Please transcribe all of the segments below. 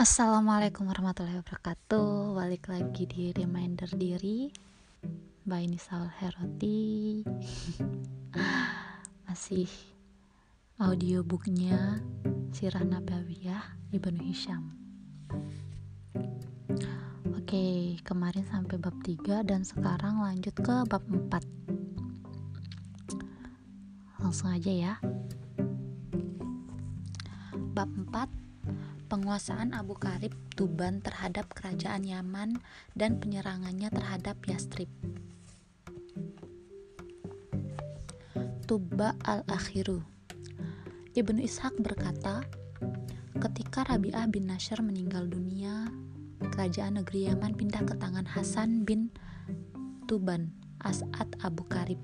Assalamualaikum warahmatullahi wabarakatuh. Balik lagi di Reminder Diri. By Nisal Heroti Masih audiobooknya Sirah Nabawiyah Ibnu Hisham. Oke, kemarin sampai bab 3 dan sekarang lanjut ke bab 4 Langsung aja ya. Bab 4 penguasaan Abu Karib Tuban terhadap kerajaan Yaman dan penyerangannya terhadap Yastrib. Tuba al-Akhiru Ibnu Ishaq berkata, ketika Rabi'ah bin Nashr meninggal dunia, kerajaan negeri Yaman pindah ke tangan Hasan bin Tuban, As'ad Abu Karib.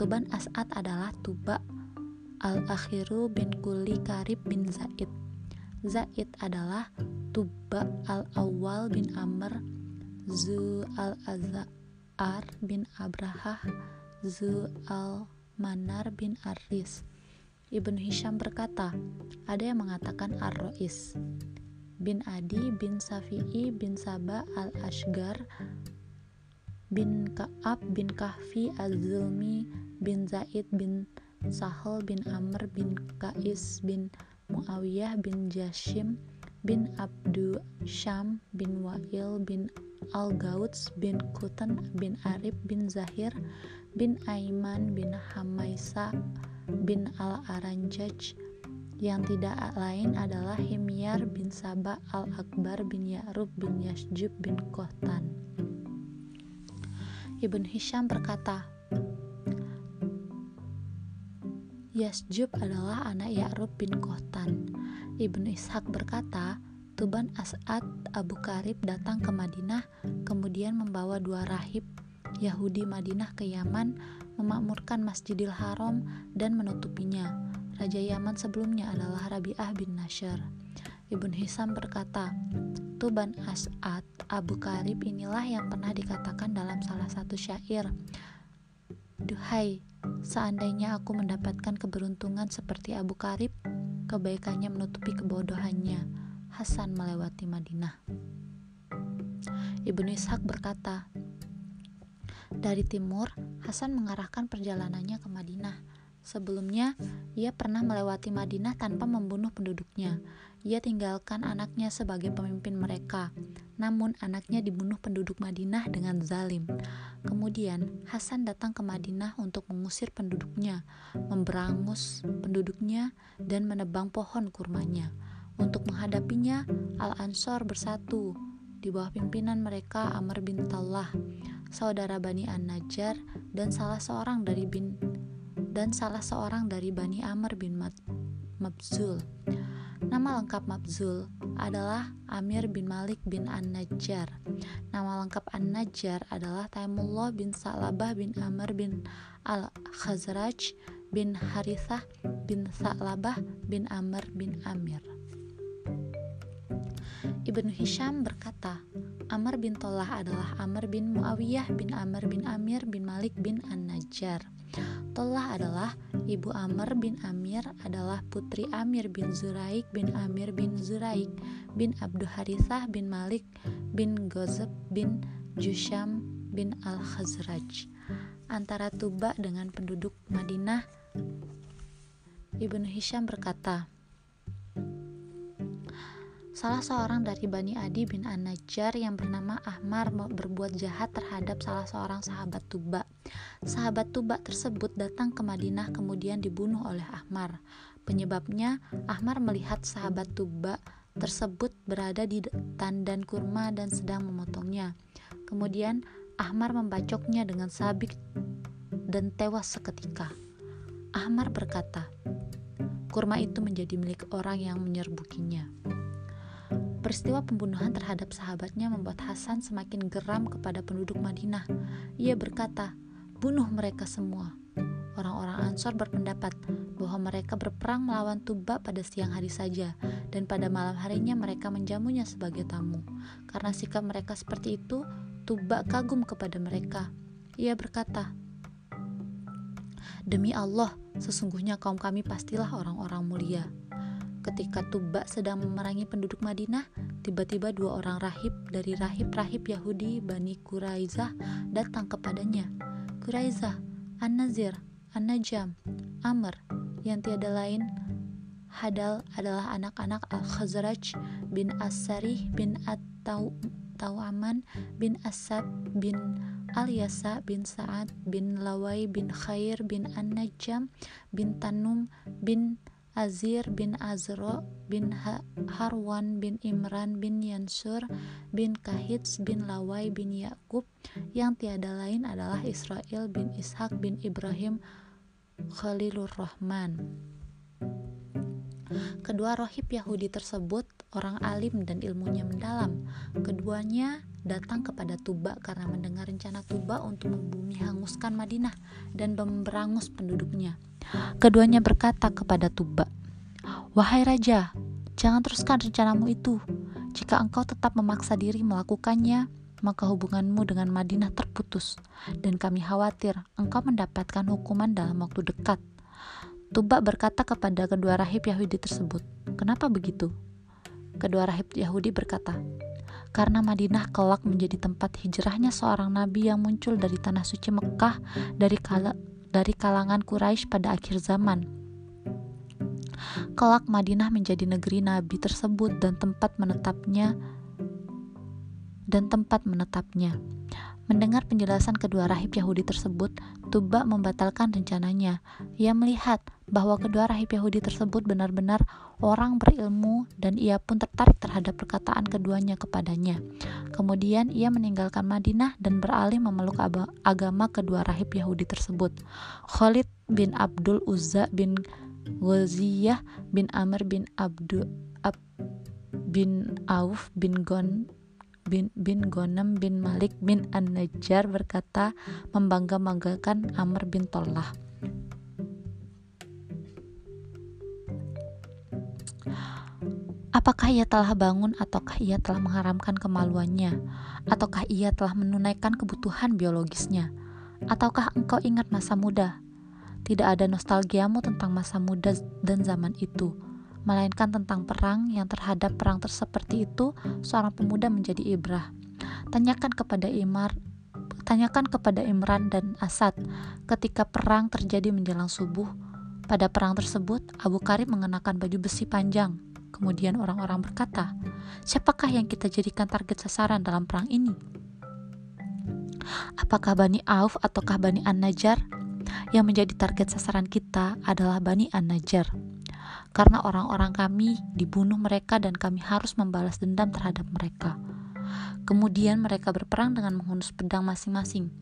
Tuban As'ad adalah Tuba al-Akhiru bin Kuli Karib bin Zaid Zaid adalah Tuba al-Awwal bin Amr Zu al-Azhar bin Abrahah Zu al-Manar bin Aris Ibn Hisham berkata, ada yang mengatakan Ar-Rois bin Adi bin Safi'i bin Saba al-Ashgar bin Ka'ab bin Kahfi al-Zulmi bin Zaid bin Sahal bin Amr bin Kais bin Muawiyah bin Jashim bin Abdu Syam bin Wa'il bin Al-Gauts bin Kutan bin Arif bin Zahir bin Aiman bin Hamaisa bin Al-Aranjaj. Yang tidak lain adalah Himyar bin Sabah Al-Akbar bin Ya'rub bin Yasjub bin Kohtan Ibn Hisham berkata, Yasjub adalah anak Ya'rub bin Kohtan. Ibnu Ishaq berkata, Tuban As'ad Abu Karib datang ke Madinah, kemudian membawa dua rahib Yahudi Madinah ke Yaman, memakmurkan Masjidil Haram dan menutupinya. Raja Yaman sebelumnya adalah Rabi'ah bin Nashr. Ibn Hisam berkata, Tuban As'ad Abu Karib inilah yang pernah dikatakan dalam salah satu syair. Duhai Seandainya aku mendapatkan keberuntungan seperti Abu Karib, kebaikannya menutupi kebodohannya. Hasan melewati Madinah. Ibnu Ishaq berkata, dari timur, Hasan mengarahkan perjalanannya ke Madinah. Sebelumnya, ia pernah melewati Madinah tanpa membunuh penduduknya. Ia tinggalkan anaknya sebagai pemimpin mereka, namun anaknya dibunuh penduduk Madinah dengan zalim. Kemudian Hasan datang ke Madinah untuk mengusir penduduknya, memberangus penduduknya, dan menebang pohon kurmanya. Untuk menghadapinya, Al-Ansor bersatu di bawah pimpinan mereka Amr bin Tallah, saudara Bani An-Najjar dan salah seorang dari bin dan salah seorang dari Bani Amr bin Mabzul. Nama lengkap Mabzul adalah Amir bin Malik bin An-Najjar. Nama lengkap An-Najjar adalah Taimullah bin Sa'labah bin Amr bin Al-Khazraj bin Harithah bin Sa'labah bin Amr bin Amir. Ibnu Hisham berkata, Amr bin Tolah adalah Amr bin Muawiyah bin Amr bin Amir bin Malik bin An-Najjar. Tolah adalah ibu Amr bin Amir adalah putri Amir bin Zuraik bin Amir bin Zuraik bin Abdul Harithah bin Malik bin Gozeb bin Jusham bin Al-Khazraj antara Tuba dengan penduduk Madinah Ibnu Hisham berkata Salah seorang dari Bani Adi bin An-Najjar yang bernama Ahmar berbuat jahat terhadap salah seorang sahabat Tuba. Sahabat Tuba tersebut datang ke Madinah kemudian dibunuh oleh Ahmar. Penyebabnya, Ahmar melihat sahabat Tuba tersebut berada di tandan kurma dan sedang memotongnya. Kemudian, Ahmar membacoknya dengan sabik dan tewas seketika. Ahmar berkata, kurma itu menjadi milik orang yang menyerbukinya. Peristiwa pembunuhan terhadap sahabatnya membuat Hasan semakin geram kepada penduduk Madinah. Ia berkata, "Bunuh mereka semua." Orang-orang Ansor berpendapat bahwa mereka berperang melawan Tuba pada siang hari saja, dan pada malam harinya mereka menjamunya sebagai tamu. Karena sikap mereka seperti itu, Tuba kagum kepada mereka. Ia berkata, "Demi Allah, sesungguhnya kaum kami pastilah orang-orang mulia." Ketika Tuba sedang memerangi penduduk Madinah, tiba-tiba dua orang rahib dari rahib-rahib Yahudi Bani Quraizah datang kepadanya. Quraizah, An-Nazir, An-Najam, Amr, yang tiada lain Hadal adalah anak-anak Al-Khazraj bin As-Sarih bin At-Tawaman bin Asad bin Al-Yasa bin Sa'ad bin Lawai bin Khair bin An-Najam bin Tanum bin Azir bin Azro bin Harwan bin Imran bin Yansur bin Kahits bin Lawai bin Yakub yang tiada lain adalah Israel bin Ishak bin Ibrahim Khalilur Rahman. Kedua rohib Yahudi tersebut orang alim dan ilmunya mendalam. Keduanya datang kepada Tuba karena mendengar rencana Tuba untuk membumi hanguskan Madinah dan memberangus penduduknya. Keduanya berkata kepada Tuba, "Wahai raja, jangan teruskan rencanamu itu. Jika engkau tetap memaksa diri melakukannya, maka hubunganmu dengan Madinah terputus, dan kami khawatir engkau mendapatkan hukuman dalam waktu dekat." Tuba berkata kepada kedua rahib Yahudi tersebut, "Kenapa begitu?" Kedua rahib Yahudi berkata, "Karena Madinah kelak menjadi tempat hijrahnya seorang nabi yang muncul dari tanah suci Mekah dari kala, dari kalangan Quraisy pada akhir zaman." Kelak Madinah menjadi negeri nabi tersebut dan tempat menetapnya dan tempat menetapnya. Mendengar penjelasan kedua rahib Yahudi tersebut, Tuba membatalkan rencananya. Ia melihat bahwa kedua rahib Yahudi tersebut benar-benar orang berilmu dan ia pun tertarik terhadap perkataan keduanya kepadanya. Kemudian ia meninggalkan Madinah dan beralih memeluk agama kedua rahib Yahudi tersebut. Khalid bin Abdul Uzza bin Ghaziyah bin Amr bin Abdul Ab, bin Auf bin Gon bin, bin Gonem bin Malik bin An-Najjar berkata membangga-banggakan Amr bin Tollah. Apakah ia telah bangun ataukah ia telah mengharamkan kemaluannya? Ataukah ia telah menunaikan kebutuhan biologisnya? Ataukah engkau ingat masa muda? Tidak ada nostalgiamu tentang masa muda dan zaman itu melainkan tentang perang yang terhadap perang seperti itu seorang pemuda menjadi ibrah. Tanyakan kepada Imar tanyakan kepada Imran dan Asad ketika perang terjadi menjelang subuh. Pada perang tersebut, Abu Karib mengenakan baju besi panjang. Kemudian orang-orang berkata, "Siapakah yang kita jadikan target sasaran dalam perang ini?" Apakah Bani Auf ataukah Bani An-Najjar? Yang menjadi target sasaran kita adalah Bani An-Najjar karena orang-orang kami dibunuh mereka dan kami harus membalas dendam terhadap mereka. Kemudian mereka berperang dengan menghunus pedang masing-masing.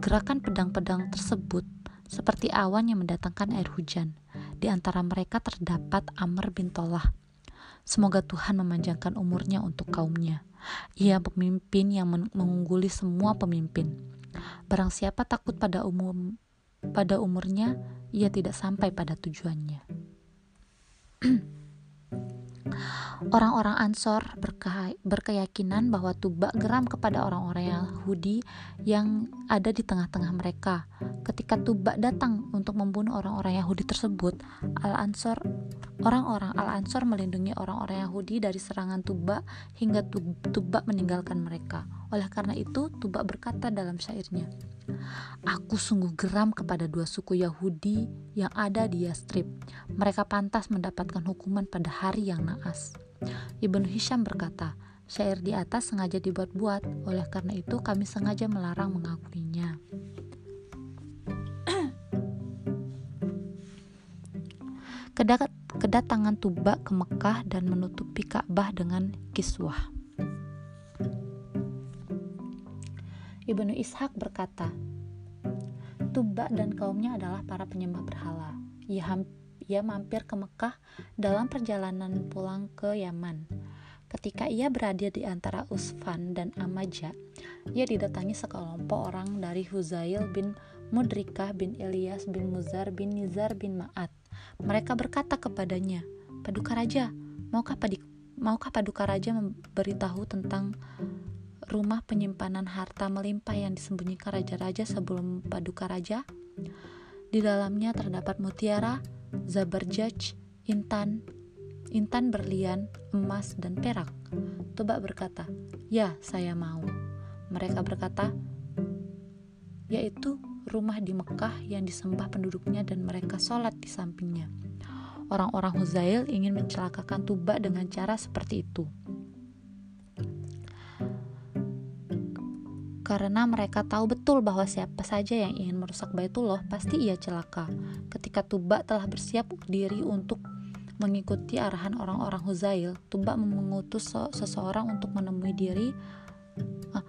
Gerakan pedang-pedang tersebut seperti awan yang mendatangkan air hujan. Di antara mereka terdapat Amr bin Tolah. Semoga Tuhan memanjangkan umurnya untuk kaumnya. Ia pemimpin yang mengungguli semua pemimpin. Barang siapa takut pada umum pada umurnya, ia tidak sampai pada tujuannya. Orang-orang Ansor berkeyakinan bahwa Tuba geram kepada orang-orang Yahudi yang ada di tengah-tengah mereka. Ketika Tuba datang untuk membunuh orang-orang Yahudi tersebut, Al-Ansor orang-orang Al-Ansor melindungi orang-orang Yahudi dari serangan Tuba hingga Tuba meninggalkan mereka. Oleh karena itu, Tuba berkata dalam syairnya, Aku sungguh geram kepada dua suku Yahudi yang ada di Yastrib. Mereka pantas mendapatkan hukuman pada hari yang naas. Ibnu Hisham berkata, syair di atas sengaja dibuat-buat, oleh karena itu kami sengaja melarang mengakuinya. Kedatangan Tuba ke Mekah dan menutupi Ka'bah dengan kiswah. Ibnu Ishak berkata, Tuba dan kaumnya adalah para penyembah berhala. Ia, ia mampir ke Mekah dalam perjalanan pulang ke Yaman. Ketika ia berada di antara Usfan dan Amaja, ia didatangi sekelompok orang dari Huzail bin Mudrikah bin Ilyas bin Muzar bin Nizar bin Ma'at. Mereka berkata kepadanya, Paduka Raja, maukah, padik, maukah Paduka Raja memberitahu tentang rumah penyimpanan harta melimpah yang disembunyikan raja-raja sebelum paduka raja. Di dalamnya terdapat mutiara, zabarjaj, intan, intan berlian, emas, dan perak. Tubak berkata, "Ya, saya mau." Mereka berkata, yaitu rumah di Mekah yang disembah penduduknya dan mereka sholat di sampingnya. Orang-orang Huzail ingin mencelakakan Tuba dengan cara seperti itu. Karena mereka tahu betul bahwa siapa saja yang ingin merusak Baitullah pasti ia celaka. Ketika Tuba telah bersiap diri untuk mengikuti arahan orang-orang Huzail, Tuba mengutus seseorang untuk menemui diri uh,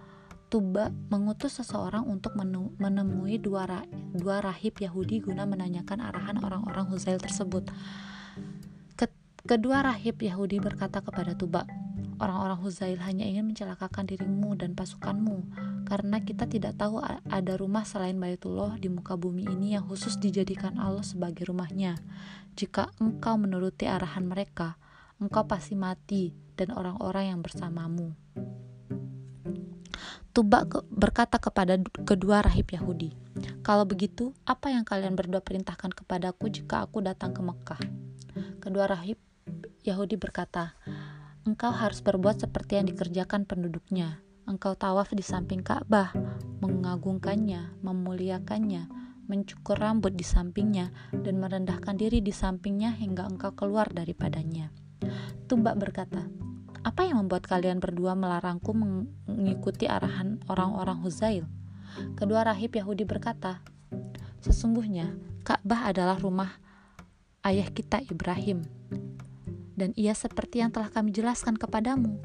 Tuba mengutus seseorang untuk menemui dua, ra dua rahib Yahudi guna menanyakan arahan orang-orang Huzail tersebut. Kedua rahib Yahudi berkata kepada Tuba, Orang-orang Huzail hanya ingin mencelakakan dirimu dan pasukanmu, karena kita tidak tahu ada rumah selain Baitullah di muka bumi ini yang khusus dijadikan Allah sebagai rumahnya. Jika engkau menuruti arahan mereka, engkau pasti mati dan orang-orang yang bersamamu. Tubak berkata kepada kedua rahib Yahudi, "Kalau begitu, apa yang kalian berdua perintahkan kepadaku jika aku datang ke Mekah?" Kedua rahib Yahudi berkata, engkau harus berbuat seperti yang dikerjakan penduduknya. Engkau tawaf di samping Ka'bah, mengagungkannya, memuliakannya, mencukur rambut di sampingnya, dan merendahkan diri di sampingnya hingga engkau keluar daripadanya. Tumbak berkata, apa yang membuat kalian berdua melarangku mengikuti arahan orang-orang Huzail? Kedua rahib Yahudi berkata, sesungguhnya Ka'bah adalah rumah ayah kita Ibrahim dan ia seperti yang telah kami jelaskan kepadamu.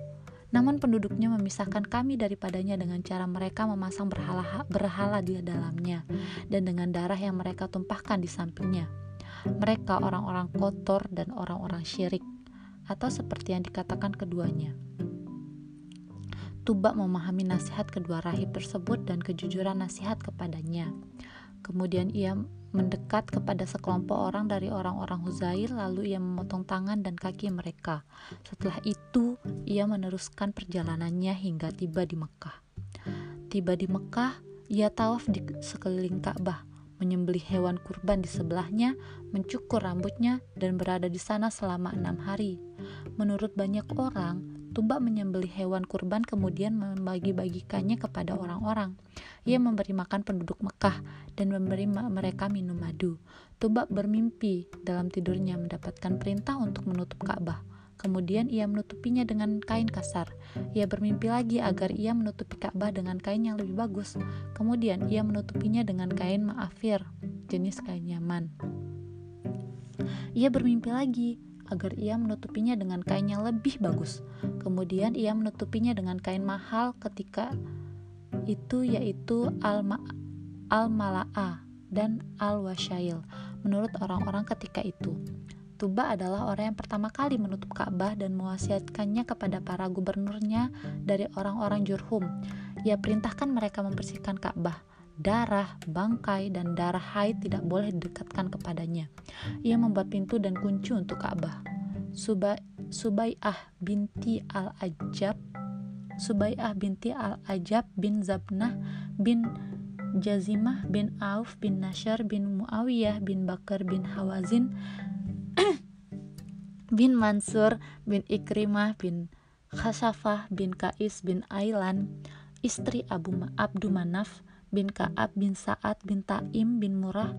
Namun penduduknya memisahkan kami daripadanya dengan cara mereka memasang berhala, berhala di dalamnya dan dengan darah yang mereka tumpahkan di sampingnya. Mereka orang-orang kotor dan orang-orang syirik, atau seperti yang dikatakan keduanya. Tubak memahami nasihat kedua rahib tersebut dan kejujuran nasihat kepadanya. Kemudian ia mendekat kepada sekelompok orang dari orang-orang Huzail lalu ia memotong tangan dan kaki mereka. Setelah itu, ia meneruskan perjalanannya hingga tiba di Mekah. Tiba di Mekah, ia tawaf di sekeliling Ka'bah, menyembelih hewan kurban di sebelahnya, mencukur rambutnya, dan berada di sana selama enam hari. Menurut banyak orang, Tumbak menyembelih hewan kurban kemudian membagi-bagikannya kepada orang-orang. Ia memberi makan penduduk Mekah dan memberi mereka minum madu. Tumbak bermimpi dalam tidurnya mendapatkan perintah untuk menutup Ka'bah. Kemudian ia menutupinya dengan kain kasar. Ia bermimpi lagi agar ia menutupi Ka'bah dengan kain yang lebih bagus. Kemudian ia menutupinya dengan kain ma'afir, jenis kain nyaman. Ia bermimpi lagi agar ia menutupinya dengan kain yang lebih bagus. Kemudian ia menutupinya dengan kain mahal ketika itu yaitu al-mala'a dan al-wasyail menurut orang-orang ketika itu. Tuba adalah orang yang pertama kali menutup Ka'bah dan mewasiatkannya kepada para gubernurnya dari orang-orang Jurhum. Ia perintahkan mereka membersihkan Ka'bah darah, bangkai, dan darah haid tidak boleh didekatkan kepadanya. Ia membuat pintu dan kunci untuk Ka'bah. Suba, Subai'ah binti Al-Ajab Subai'ah binti Al-Ajab bin Zabnah bin Jazimah bin Auf bin Nashar bin Muawiyah bin Bakar bin Hawazin bin Mansur bin Ikrimah bin Khasafah bin Kais bin Ailan istri Abu Abdu Manaf bin Ka'ab bin Sa'ad bin Ta'im bin Murrah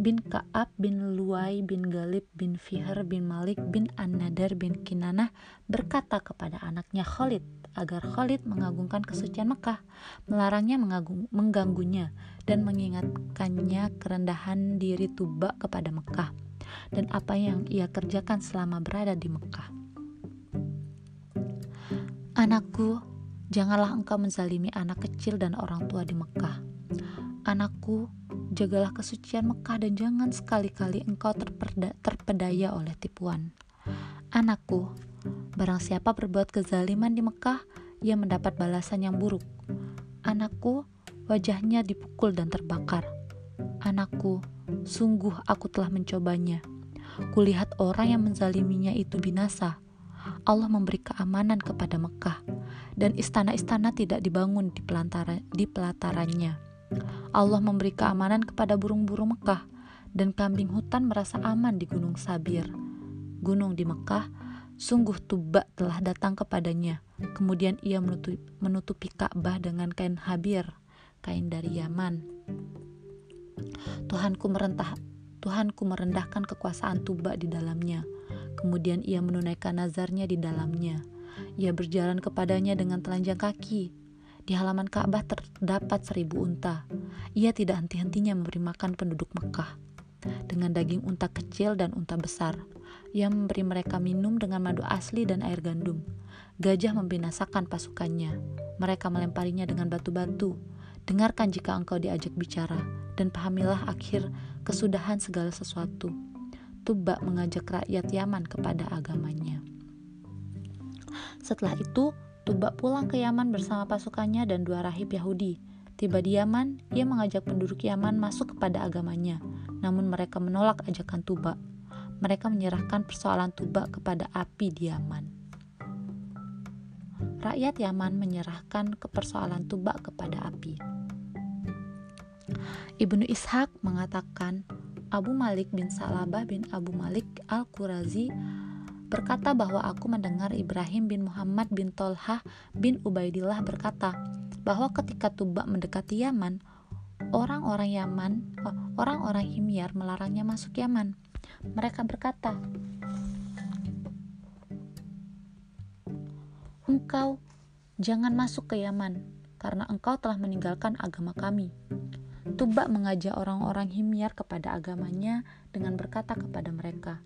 bin Ka'ab bin Luai bin Galib bin Fihr bin Malik bin An-Nadar bin Kinanah berkata kepada anaknya Khalid agar Khalid mengagungkan kesucian Mekah, melarangnya mengagung, mengganggunya dan mengingatkannya kerendahan diri Tuba kepada Mekah dan apa yang ia kerjakan selama berada di Mekah. Anakku, Janganlah engkau menzalimi anak kecil dan orang tua di Mekah. Anakku, jagalah kesucian Mekah dan jangan sekali-kali engkau terperda, terpedaya oleh tipuan. Anakku, barang siapa berbuat kezaliman di Mekah, ia mendapat balasan yang buruk. Anakku, wajahnya dipukul dan terbakar. Anakku, sungguh aku telah mencobanya. Kulihat orang yang menzaliminya itu binasa. Allah memberi keamanan kepada Mekah dan istana-istana tidak dibangun di, pelantara, di pelatarannya. Allah memberi keamanan kepada burung-burung Mekah dan kambing hutan merasa aman di Gunung Sabir. gunung di Mekah, sungguh Tuba telah datang kepadanya. Kemudian ia menutupi, menutupi Ka'bah dengan kain habir, kain dari Yaman. Tuhanku merentah Tuhanku merendahkan kekuasaan Tuba di dalamnya. Kemudian ia menunaikan nazarnya di dalamnya. Ia berjalan kepadanya dengan telanjang kaki. Di halaman Ka'bah terdapat seribu unta. Ia tidak henti-hentinya memberi makan penduduk Mekah dengan daging unta kecil dan unta besar. Ia memberi mereka minum dengan madu asli dan air gandum. Gajah membinasakan pasukannya. Mereka melemparinya dengan batu-batu. Dengarkan jika engkau diajak bicara, dan pahamilah akhir kesudahan segala sesuatu. Tuba mengajak rakyat Yaman kepada agamanya. Setelah itu, Tuba pulang ke Yaman bersama pasukannya dan dua rahib Yahudi. Tiba di Yaman, ia mengajak penduduk Yaman masuk kepada agamanya, namun mereka menolak ajakan Tuba. Mereka menyerahkan persoalan Tuba kepada api di Yaman. Rakyat Yaman menyerahkan ke persoalan Tuba kepada api. Ibnu Ishaq mengatakan Abu Malik bin Salabah bin Abu Malik Al-Qurazi berkata bahwa aku mendengar Ibrahim bin Muhammad bin Tolhah bin Ubaidillah berkata bahwa ketika Tuba mendekati Yaman, orang-orang Yaman, oh, orang-orang Himyar melarangnya masuk Yaman. Mereka berkata, "Engkau jangan masuk ke Yaman, karena engkau telah meninggalkan agama kami." Tuba mengajak orang-orang Himyar kepada agamanya dengan berkata kepada mereka,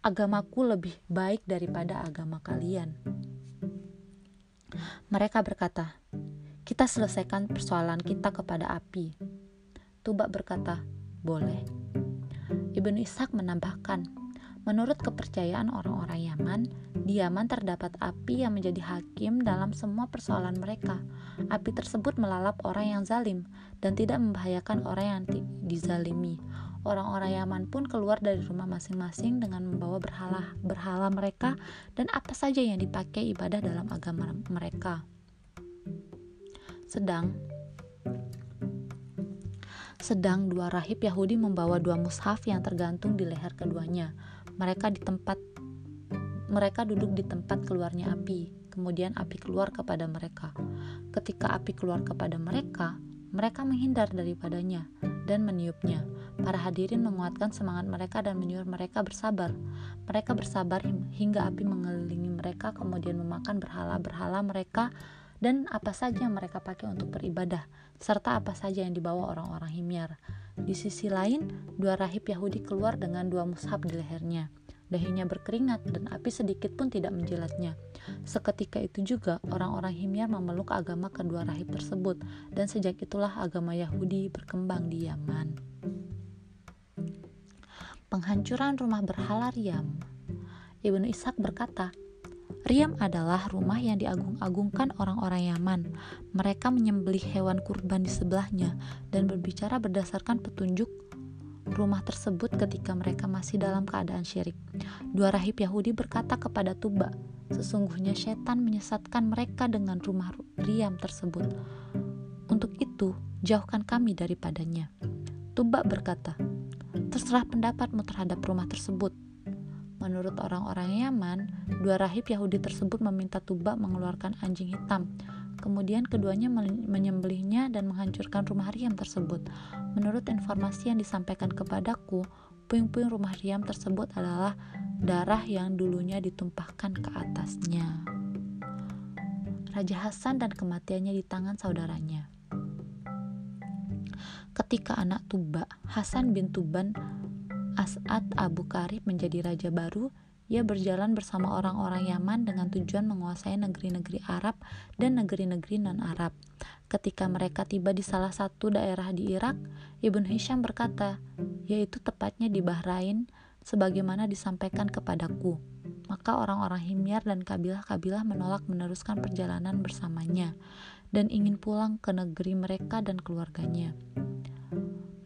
"Agamaku lebih baik daripada agama kalian." Mereka berkata, "Kita selesaikan persoalan kita kepada api." Tuba berkata, boleh. Ibnu Ishak menambahkan, menurut kepercayaan orang-orang Yaman, di Yaman terdapat api yang menjadi hakim dalam semua persoalan mereka. Api tersebut melalap orang yang zalim dan tidak membahayakan orang yang dizalimi. Orang-orang Yaman pun keluar dari rumah masing-masing dengan membawa berhala berhala mereka dan apa saja yang dipakai ibadah dalam agama mereka. Sedang sedang dua rahib Yahudi membawa dua mushaf yang tergantung di leher keduanya. Mereka di tempat mereka duduk di tempat keluarnya api. Kemudian api keluar kepada mereka. Ketika api keluar kepada mereka, mereka menghindar daripadanya dan meniupnya. Para hadirin menguatkan semangat mereka dan menyuruh mereka bersabar. Mereka bersabar hingga api mengelilingi mereka, kemudian memakan berhala-berhala mereka dan apa saja yang mereka pakai untuk beribadah, serta apa saja yang dibawa orang-orang Himyar. Di sisi lain, dua rahib Yahudi keluar dengan dua mushaf di lehernya. Dahinya berkeringat dan api sedikit pun tidak menjilatnya. Seketika itu juga orang-orang Himyar memeluk agama kedua rahib tersebut dan sejak itulah agama Yahudi berkembang di Yaman. Penghancuran rumah berhala Riam Ibnu Ishak berkata, Riam adalah rumah yang diagung-agungkan orang-orang Yaman. Mereka menyembelih hewan kurban di sebelahnya dan berbicara berdasarkan petunjuk rumah tersebut ketika mereka masih dalam keadaan syirik. Dua rahib Yahudi berkata kepada Tuba, sesungguhnya setan menyesatkan mereka dengan rumah Riam tersebut. Untuk itu, jauhkan kami daripadanya. Tuba berkata, terserah pendapatmu terhadap rumah tersebut Menurut orang-orang Yaman, dua rahib Yahudi tersebut meminta Tuba mengeluarkan anjing hitam. Kemudian keduanya menyembelihnya dan menghancurkan rumah Riam tersebut. Menurut informasi yang disampaikan kepadaku, puing-puing rumah Riam tersebut adalah darah yang dulunya ditumpahkan ke atasnya. Raja Hasan dan kematiannya di tangan saudaranya. Ketika anak Tuba, Hasan bin Tuban As'ad Abu Karib menjadi raja baru, ia berjalan bersama orang-orang Yaman dengan tujuan menguasai negeri-negeri Arab dan negeri-negeri non-Arab. Ketika mereka tiba di salah satu daerah di Irak, Ibn Hisham berkata, yaitu tepatnya di Bahrain, sebagaimana disampaikan kepadaku. Maka orang-orang Himyar dan kabilah-kabilah menolak meneruskan perjalanan bersamanya dan ingin pulang ke negeri mereka dan keluarganya.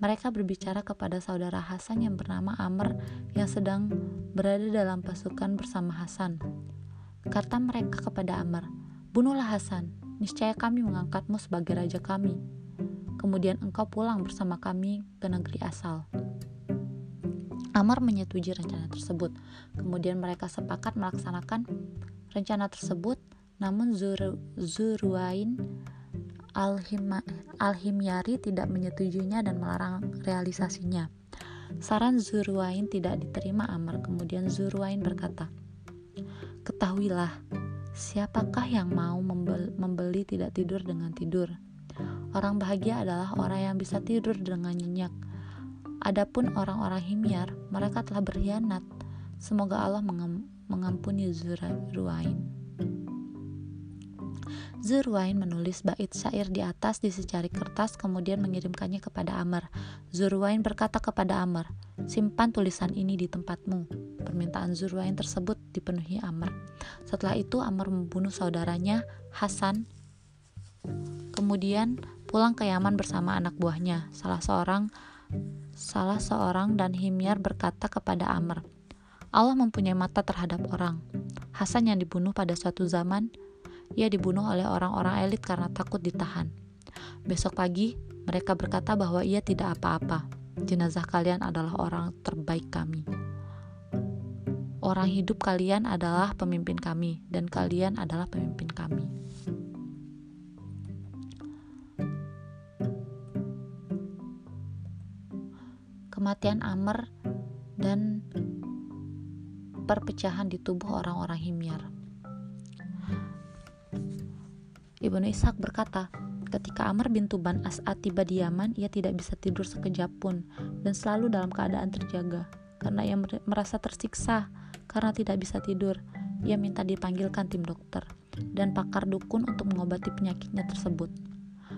Mereka berbicara kepada saudara Hasan yang bernama Amr yang sedang berada dalam pasukan bersama Hasan. Kata mereka kepada Amr, "Bunuhlah Hasan, niscaya kami mengangkatmu sebagai raja kami. Kemudian engkau pulang bersama kami ke negeri asal." Amr menyetujui rencana tersebut. Kemudian mereka sepakat melaksanakan rencana tersebut, namun Zur Zurwain Al-Himyari tidak menyetujuinya dan melarang realisasinya. Saran Zurwain tidak diterima Amr. Kemudian Zurwain berkata, Ketahuilah, siapakah yang mau membeli tidak tidur dengan tidur? Orang bahagia adalah orang yang bisa tidur dengan nyenyak Adapun orang-orang himyar, mereka telah berkhianat. Semoga Allah mengampuni Zurwain. Zurwain menulis bait syair di atas di secari kertas kemudian mengirimkannya kepada Amr. Zurwain berkata kepada Amr, simpan tulisan ini di tempatmu. Permintaan Zurwain tersebut dipenuhi Amr. Setelah itu Amr membunuh saudaranya Hasan. Kemudian pulang ke Yaman bersama anak buahnya. Salah seorang salah seorang dan Himyar berkata kepada Amr, Allah mempunyai mata terhadap orang. Hasan yang dibunuh pada suatu zaman, ia dibunuh oleh orang-orang elit karena takut ditahan. Besok pagi, mereka berkata bahwa ia tidak apa-apa. Jenazah kalian adalah orang terbaik kami. Orang hidup kalian adalah pemimpin kami, dan kalian adalah pemimpin kami. kematian Amr dan perpecahan di tubuh orang-orang Himyar. Ibnu Ishaq berkata, ketika Amr bin Tuban As'ad tiba di Yaman, ia tidak bisa tidur sekejap pun dan selalu dalam keadaan terjaga karena ia merasa tersiksa karena tidak bisa tidur. Ia minta dipanggilkan tim dokter dan pakar dukun untuk mengobati penyakitnya tersebut.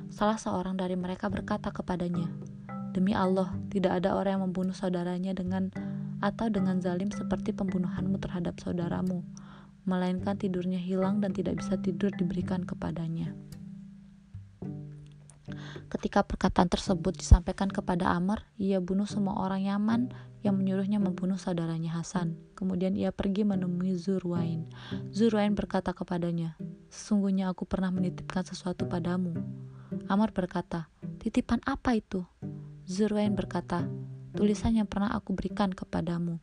Salah seorang dari mereka berkata kepadanya, Demi Allah, tidak ada orang yang membunuh saudaranya dengan atau dengan zalim seperti pembunuhanmu terhadap saudaramu, melainkan tidurnya hilang dan tidak bisa tidur diberikan kepadanya. Ketika perkataan tersebut disampaikan kepada Amr, ia bunuh semua orang Yaman yang menyuruhnya membunuh saudaranya Hasan. Kemudian ia pergi menemui Zurwain. Zurwain berkata kepadanya, Sesungguhnya aku pernah menitipkan sesuatu padamu. Amr berkata, Titipan apa itu? Zurwain berkata, tulisan yang pernah aku berikan kepadamu.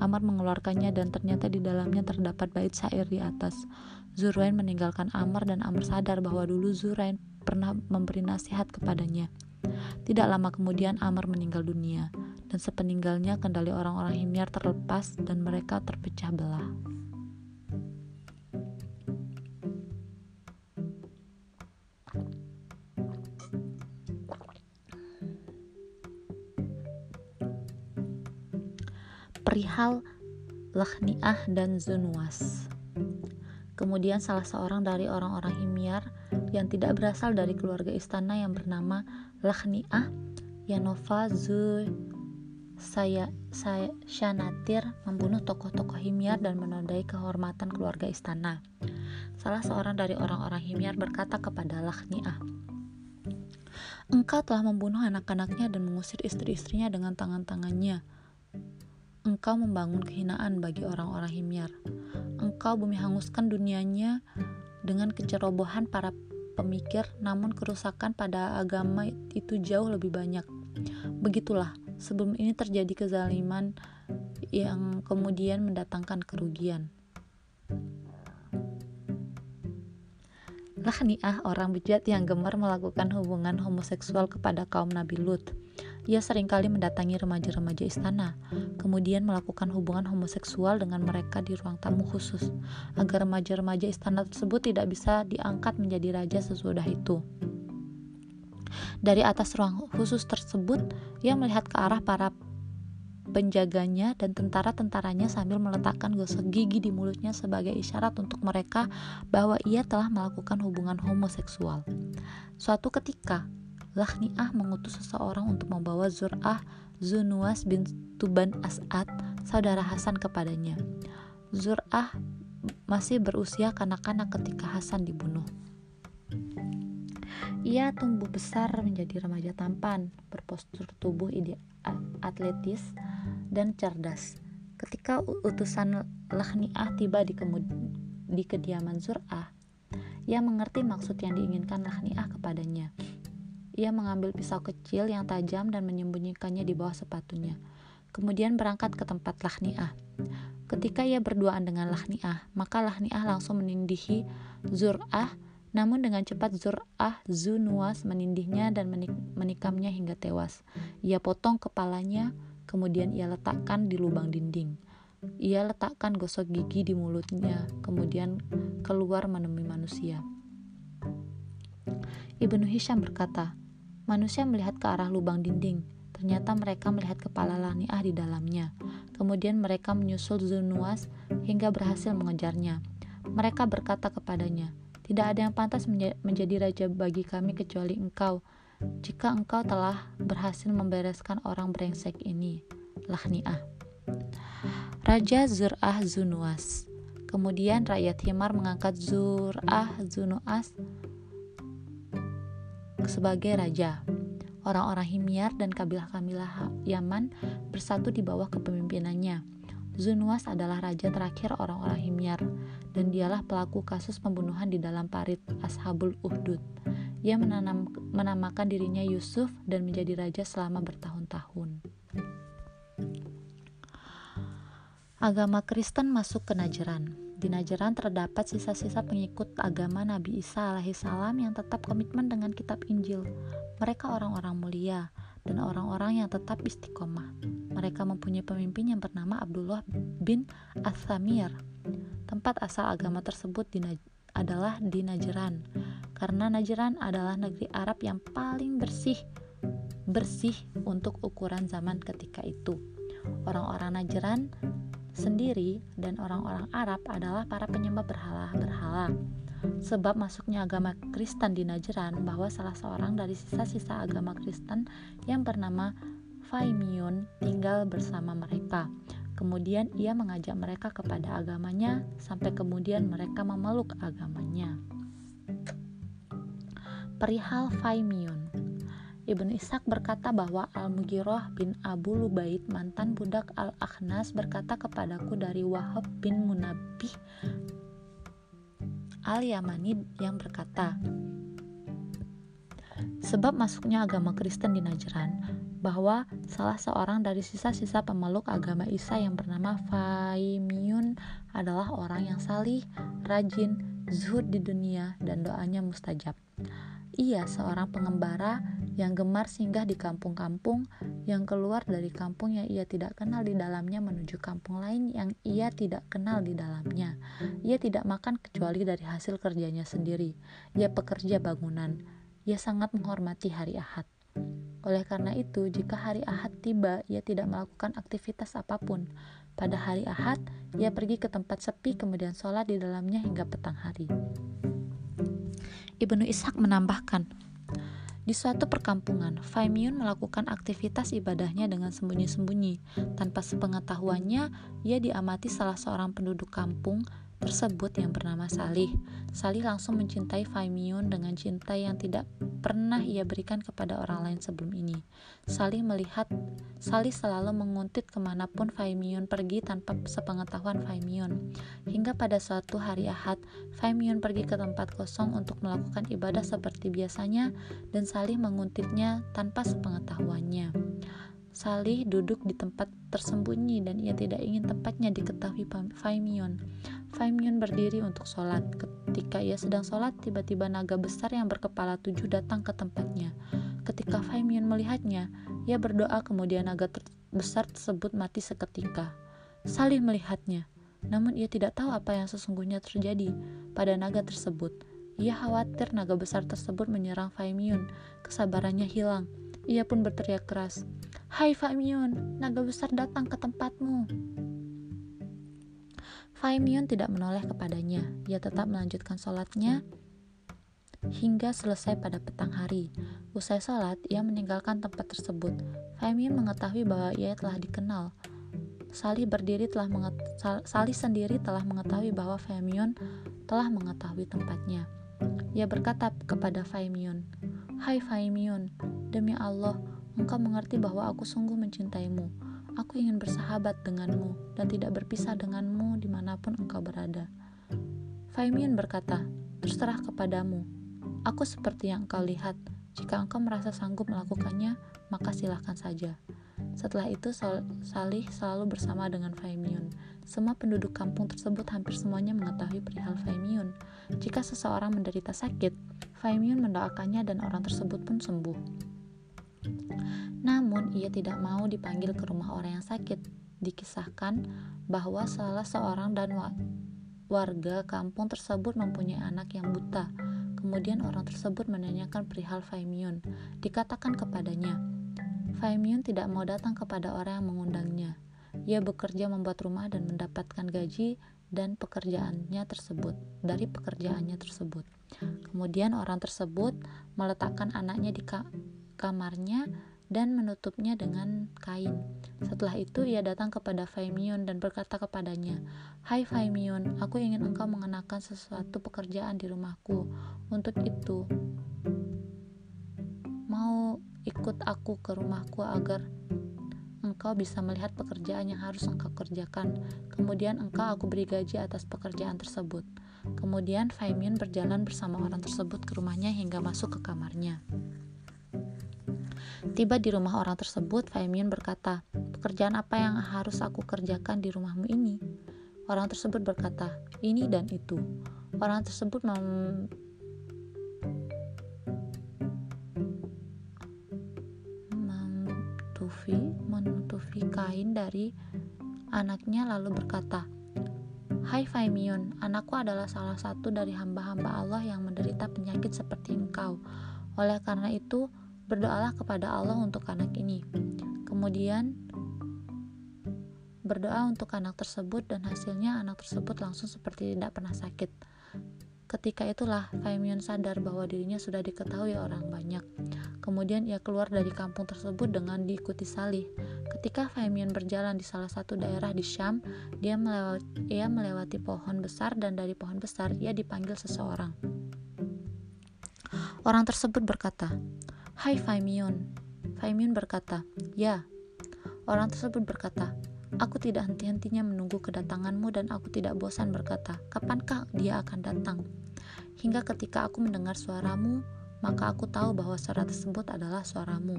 Amar mengeluarkannya dan ternyata di dalamnya terdapat bait syair di atas. Zurwain meninggalkan Amr dan Amr sadar bahwa dulu Zurwain pernah memberi nasihat kepadanya. Tidak lama kemudian Amr meninggal dunia dan sepeninggalnya kendali orang-orang Himyar terlepas dan mereka terpecah belah. Perihal Lakhniah dan Zunwas. Kemudian salah seorang dari orang-orang Himyar yang tidak berasal dari keluarga istana yang bernama Lakhniah Yanova Zu saya saya Shanatir membunuh tokoh-tokoh Himyar dan menodai kehormatan keluarga istana. Salah seorang dari orang-orang Himyar berkata kepada Lakhniah, Engkau telah membunuh anak-anaknya dan mengusir istri-istrinya dengan tangan-tangannya engkau membangun kehinaan bagi orang-orang himyar. Engkau bumi hanguskan dunianya dengan kecerobohan para pemikir, namun kerusakan pada agama itu jauh lebih banyak. Begitulah, sebelum ini terjadi kezaliman yang kemudian mendatangkan kerugian. Lahniah orang bejat yang gemar melakukan hubungan homoseksual kepada kaum Nabi Lut. Ia sering kali mendatangi remaja-remaja istana, kemudian melakukan hubungan homoseksual dengan mereka di ruang tamu khusus, agar remaja-remaja istana tersebut tidak bisa diangkat menjadi raja sesudah itu. Dari atas ruang khusus tersebut, ia melihat ke arah para penjaganya dan tentara-tentaranya sambil meletakkan gosok gigi di mulutnya sebagai isyarat untuk mereka bahwa ia telah melakukan hubungan homoseksual. Suatu ketika, Lakhni'ah mengutus seseorang untuk membawa Zur'ah Zunuas bin Tuban As'ad, saudara Hasan kepadanya. Zur'ah masih berusia kanak-kanak ketika Hasan dibunuh. Ia tumbuh besar menjadi remaja tampan, berpostur tubuh ide atletis dan cerdas. Ketika utusan Lakhni'ah tiba di, di kediaman Zur'ah, ia mengerti maksud yang diinginkan Lakhni'ah kepadanya. Ia mengambil pisau kecil yang tajam dan menyembunyikannya di bawah sepatunya. kemudian berangkat ke tempat Lahniah. Ketika ia berduaan dengan Lahniah, maka Lahniah langsung menindihi Zur'ah, namun dengan cepat Zur'ah Zunuas menindihnya dan menik menikamnya hingga tewas. Ia potong kepalanya, kemudian ia letakkan di lubang dinding. Ia letakkan gosok gigi di mulutnya, kemudian keluar menemui manusia. Ibnu Hisham berkata, manusia melihat ke arah lubang dinding. Ternyata mereka melihat kepala Laniah di dalamnya. Kemudian mereka menyusul Zunuas hingga berhasil mengejarnya. Mereka berkata kepadanya, "Tidak ada yang pantas menjadi raja bagi kami kecuali engkau. Jika engkau telah berhasil membereskan orang brengsek ini." Lahniah. Raja Zur'ah Zunuas. Kemudian rakyat Himar mengangkat Zur'ah Zunuas sebagai raja. Orang-orang Himyar dan kabilah-kabilah Yaman bersatu di bawah kepemimpinannya. Zunuas adalah raja terakhir orang-orang Himyar, dan dialah pelaku kasus pembunuhan di dalam parit Ashabul Uhdud. Ia menanam, menamakan dirinya Yusuf dan menjadi raja selama bertahun-tahun. Agama Kristen masuk ke Najran. Di Najran terdapat sisa-sisa pengikut agama Nabi Isa alaihissalam yang tetap komitmen dengan kitab Injil. Mereka orang-orang mulia dan orang-orang yang tetap istiqomah. Mereka mempunyai pemimpin yang bernama Abdullah bin Athamir. Tempat asal agama tersebut di adalah di Najran, karena Najran adalah negeri Arab yang paling bersih bersih untuk ukuran zaman ketika itu. Orang-orang Najran sendiri dan orang-orang Arab adalah para penyembah berhala-berhala. Sebab masuknya agama Kristen di Najran bahwa salah seorang dari sisa-sisa agama Kristen yang bernama Faimion tinggal bersama mereka. Kemudian ia mengajak mereka kepada agamanya sampai kemudian mereka memeluk agamanya. Perihal Faimion Ibnu Ishaq berkata bahwa Al-Mughirah bin Abu Lubaid mantan budak Al-Akhnas berkata kepadaku dari Wahab bin Munabih Al-Yamani yang berkata Sebab masuknya agama Kristen di Najran bahwa salah seorang dari sisa-sisa pemeluk agama Isa yang bernama Faimiun adalah orang yang salih, rajin, zuhud di dunia, dan doanya mustajab. Ia seorang pengembara yang gemar singgah di kampung-kampung, yang keluar dari kampung yang ia tidak kenal di dalamnya menuju kampung lain yang ia tidak kenal di dalamnya. Ia tidak makan kecuali dari hasil kerjanya sendiri. Ia pekerja bangunan. Ia sangat menghormati hari Ahad. Oleh karena itu, jika hari Ahad tiba, ia tidak melakukan aktivitas apa pun. Pada hari Ahad, ia pergi ke tempat sepi kemudian sholat di dalamnya hingga petang hari. Ibnu Ishak menambahkan, di suatu perkampungan, Faimiun melakukan aktivitas ibadahnya dengan sembunyi-sembunyi. Tanpa sepengetahuannya, ia diamati salah seorang penduduk kampung tersebut yang bernama Salih. Salih langsung mencintai Faimiun dengan cinta yang tidak pernah ia berikan kepada orang lain sebelum ini. Salih melihat Salih selalu menguntit ke mana pun Faimiun pergi tanpa sepengetahuan Faimiun. Hingga pada suatu hari Ahad, Faimiun pergi ke tempat kosong untuk melakukan ibadah seperti biasanya dan Salih menguntitnya tanpa sepengetahuannya. Salih duduk di tempat tersembunyi dan ia tidak ingin tempatnya diketahui Faimion. Faimion berdiri untuk sholat. Ketika ia sedang sholat, tiba-tiba naga besar yang berkepala tujuh datang ke tempatnya. Ketika Faimion melihatnya, ia berdoa kemudian naga ter besar tersebut mati seketika. Salih melihatnya, namun ia tidak tahu apa yang sesungguhnya terjadi pada naga tersebut. Ia khawatir naga besar tersebut menyerang Faimion. Kesabarannya hilang. Ia pun berteriak keras, Hai Faimion, naga besar datang ke tempatmu. Faimion tidak menoleh kepadanya. Ia tetap melanjutkan sholatnya hingga selesai pada petang hari. Usai sholat, ia meninggalkan tempat tersebut. Faimion mengetahui bahwa ia telah dikenal. Salih berdiri telah Salih sendiri telah mengetahui bahwa Faimion telah mengetahui tempatnya. Ia berkata kepada Faimion, Hai Faimion, demi Allah, Engkau mengerti bahwa aku sungguh mencintaimu. Aku ingin bersahabat denganmu dan tidak berpisah denganmu di mana pun engkau berada. Faimian berkata, terserah kepadamu. Aku seperti yang engkau lihat. Jika engkau merasa sanggup melakukannya, maka silahkan saja. Setelah itu Salih selalu bersama dengan Faimion. Semua penduduk kampung tersebut hampir semuanya mengetahui perihal Faimion. Jika seseorang menderita sakit, Faimion mendoakannya dan orang tersebut pun sembuh. Namun, ia tidak mau dipanggil ke rumah orang yang sakit. Dikisahkan bahwa salah seorang dan warga kampung tersebut mempunyai anak yang buta. Kemudian orang tersebut menanyakan perihal Faimion. Dikatakan kepadanya, Faimion tidak mau datang kepada orang yang mengundangnya. Ia bekerja membuat rumah dan mendapatkan gaji dan pekerjaannya tersebut dari pekerjaannya tersebut. Kemudian orang tersebut meletakkan anaknya di ka kamarnya dan menutupnya dengan kain. Setelah itu ia datang kepada Faimion dan berkata kepadanya, Hai Faimion, aku ingin engkau mengenakan sesuatu pekerjaan di rumahku. Untuk itu, mau ikut aku ke rumahku agar engkau bisa melihat pekerjaan yang harus engkau kerjakan. Kemudian engkau aku beri gaji atas pekerjaan tersebut. Kemudian Faimion berjalan bersama orang tersebut ke rumahnya hingga masuk ke kamarnya. Tiba di rumah orang tersebut, Faimion berkata, Pekerjaan apa yang harus aku kerjakan di rumahmu ini? Orang tersebut berkata, ini dan itu. Orang tersebut mem menutupi, menutupi kain dari anaknya lalu berkata, Hai Faimion, anakku adalah salah satu dari hamba-hamba Allah yang menderita penyakit seperti engkau. Oleh karena itu, Berdoalah kepada Allah untuk anak ini. Kemudian berdoa untuk anak tersebut dan hasilnya anak tersebut langsung seperti tidak pernah sakit. Ketika itulah Faimion sadar bahwa dirinya sudah diketahui orang banyak. Kemudian ia keluar dari kampung tersebut dengan diikuti Salih. Ketika Faimion berjalan di salah satu daerah di Syam, dia melewati, ia melewati pohon besar dan dari pohon besar ia dipanggil seseorang. Orang tersebut berkata, Hai Faimion. Faimion berkata, Ya. Orang tersebut berkata, Aku tidak henti-hentinya menunggu kedatanganmu dan aku tidak bosan berkata, Kapankah dia akan datang? Hingga ketika aku mendengar suaramu, maka aku tahu bahwa suara tersebut adalah suaramu.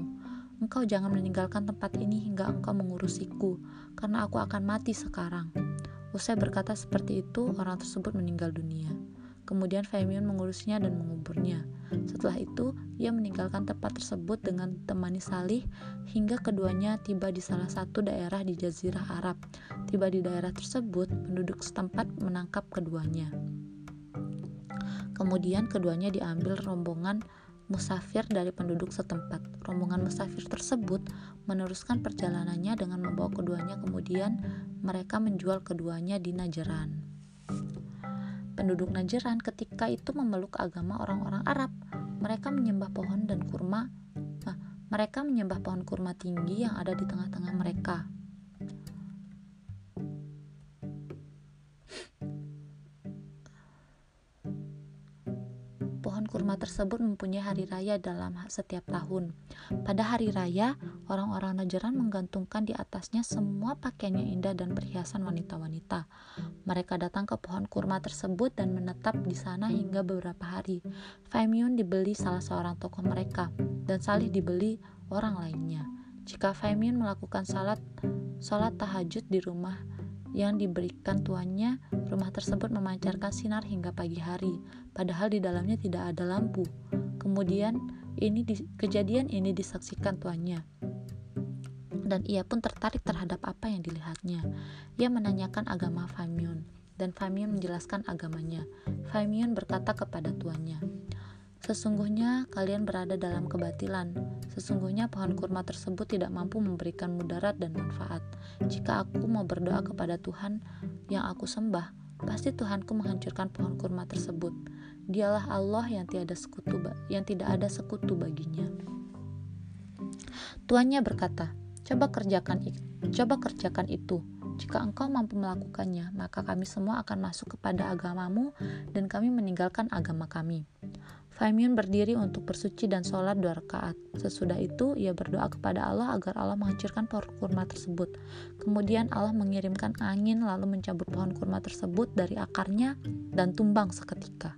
Engkau jangan meninggalkan tempat ini hingga engkau mengurusiku, karena aku akan mati sekarang. Usai berkata seperti itu, orang tersebut meninggal dunia. Kemudian Faimion mengurusnya dan menguburnya. Setelah itu, ia meninggalkan tempat tersebut dengan temani Salih hingga keduanya tiba di salah satu daerah di Jazirah Arab. Tiba di daerah tersebut, penduduk setempat menangkap keduanya. Kemudian keduanya diambil rombongan musafir dari penduduk setempat. Rombongan musafir tersebut meneruskan perjalanannya dengan membawa keduanya kemudian mereka menjual keduanya di Najran penduduk Najran ketika itu memeluk agama orang-orang Arab. Mereka menyembah pohon dan kurma. Nah, mereka menyembah pohon kurma tinggi yang ada di tengah-tengah mereka. Kurma tersebut mempunyai hari raya dalam setiap tahun. Pada hari raya, orang-orang Najran menggantungkan di atasnya semua pakaian yang indah dan perhiasan wanita-wanita. Mereka datang ke pohon kurma tersebut dan menetap di sana hingga beberapa hari. Faimion dibeli salah seorang tokoh mereka, dan Salih dibeli orang lainnya. Jika Faimion melakukan salat, salat tahajud di rumah yang diberikan tuannya, rumah tersebut memancarkan sinar hingga pagi hari, padahal di dalamnya tidak ada lampu. Kemudian, ini di, kejadian ini disaksikan tuannya. Dan ia pun tertarik terhadap apa yang dilihatnya. Ia menanyakan agama Famion, dan Famion menjelaskan agamanya. Famion berkata kepada tuannya, Sesungguhnya kalian berada dalam kebatilan. Sesungguhnya pohon kurma tersebut tidak mampu memberikan mudarat dan manfaat. Jika aku mau berdoa kepada Tuhan yang aku sembah, pasti Tuhanku menghancurkan pohon kurma tersebut. Dialah Allah yang tiada sekutu yang tidak ada sekutu baginya. Tuannya berkata, "Coba kerjakan coba kerjakan itu. Jika engkau mampu melakukannya, maka kami semua akan masuk kepada agamamu dan kami meninggalkan agama kami." Faimion berdiri untuk bersuci dan sholat dua rakaat. Sesudah itu, ia berdoa kepada Allah agar Allah menghancurkan pohon kurma tersebut. Kemudian Allah mengirimkan angin lalu mencabut pohon kurma tersebut dari akarnya dan tumbang seketika.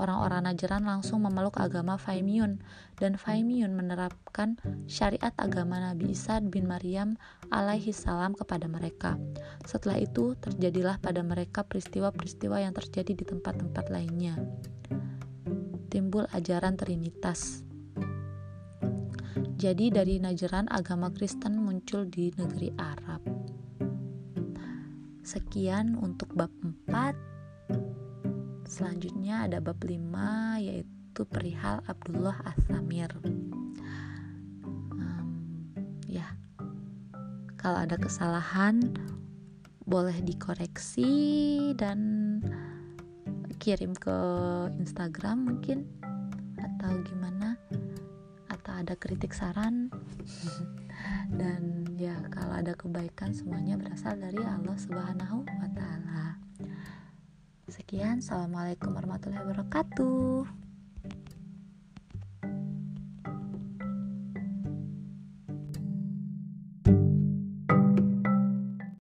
Orang-orang Najran langsung memeluk agama Faimiun dan Faimiun menerapkan syariat agama Nabi Isa bin Maryam alaihi salam kepada mereka. Setelah itu terjadilah pada mereka peristiwa-peristiwa yang terjadi di tempat-tempat lainnya. Timbul ajaran Trinitas. Jadi dari Najran agama Kristen muncul di negeri Arab. Sekian untuk bab 4 Selanjutnya ada bab 5 yaitu perihal Abdullah As-Samir. Um, ya. Kalau ada kesalahan boleh dikoreksi dan kirim ke Instagram mungkin atau gimana atau ada kritik saran dan ya kalau ada kebaikan semuanya berasal dari Allah Subhanahu wa taala. Sekian, Assalamualaikum warahmatullahi wabarakatuh.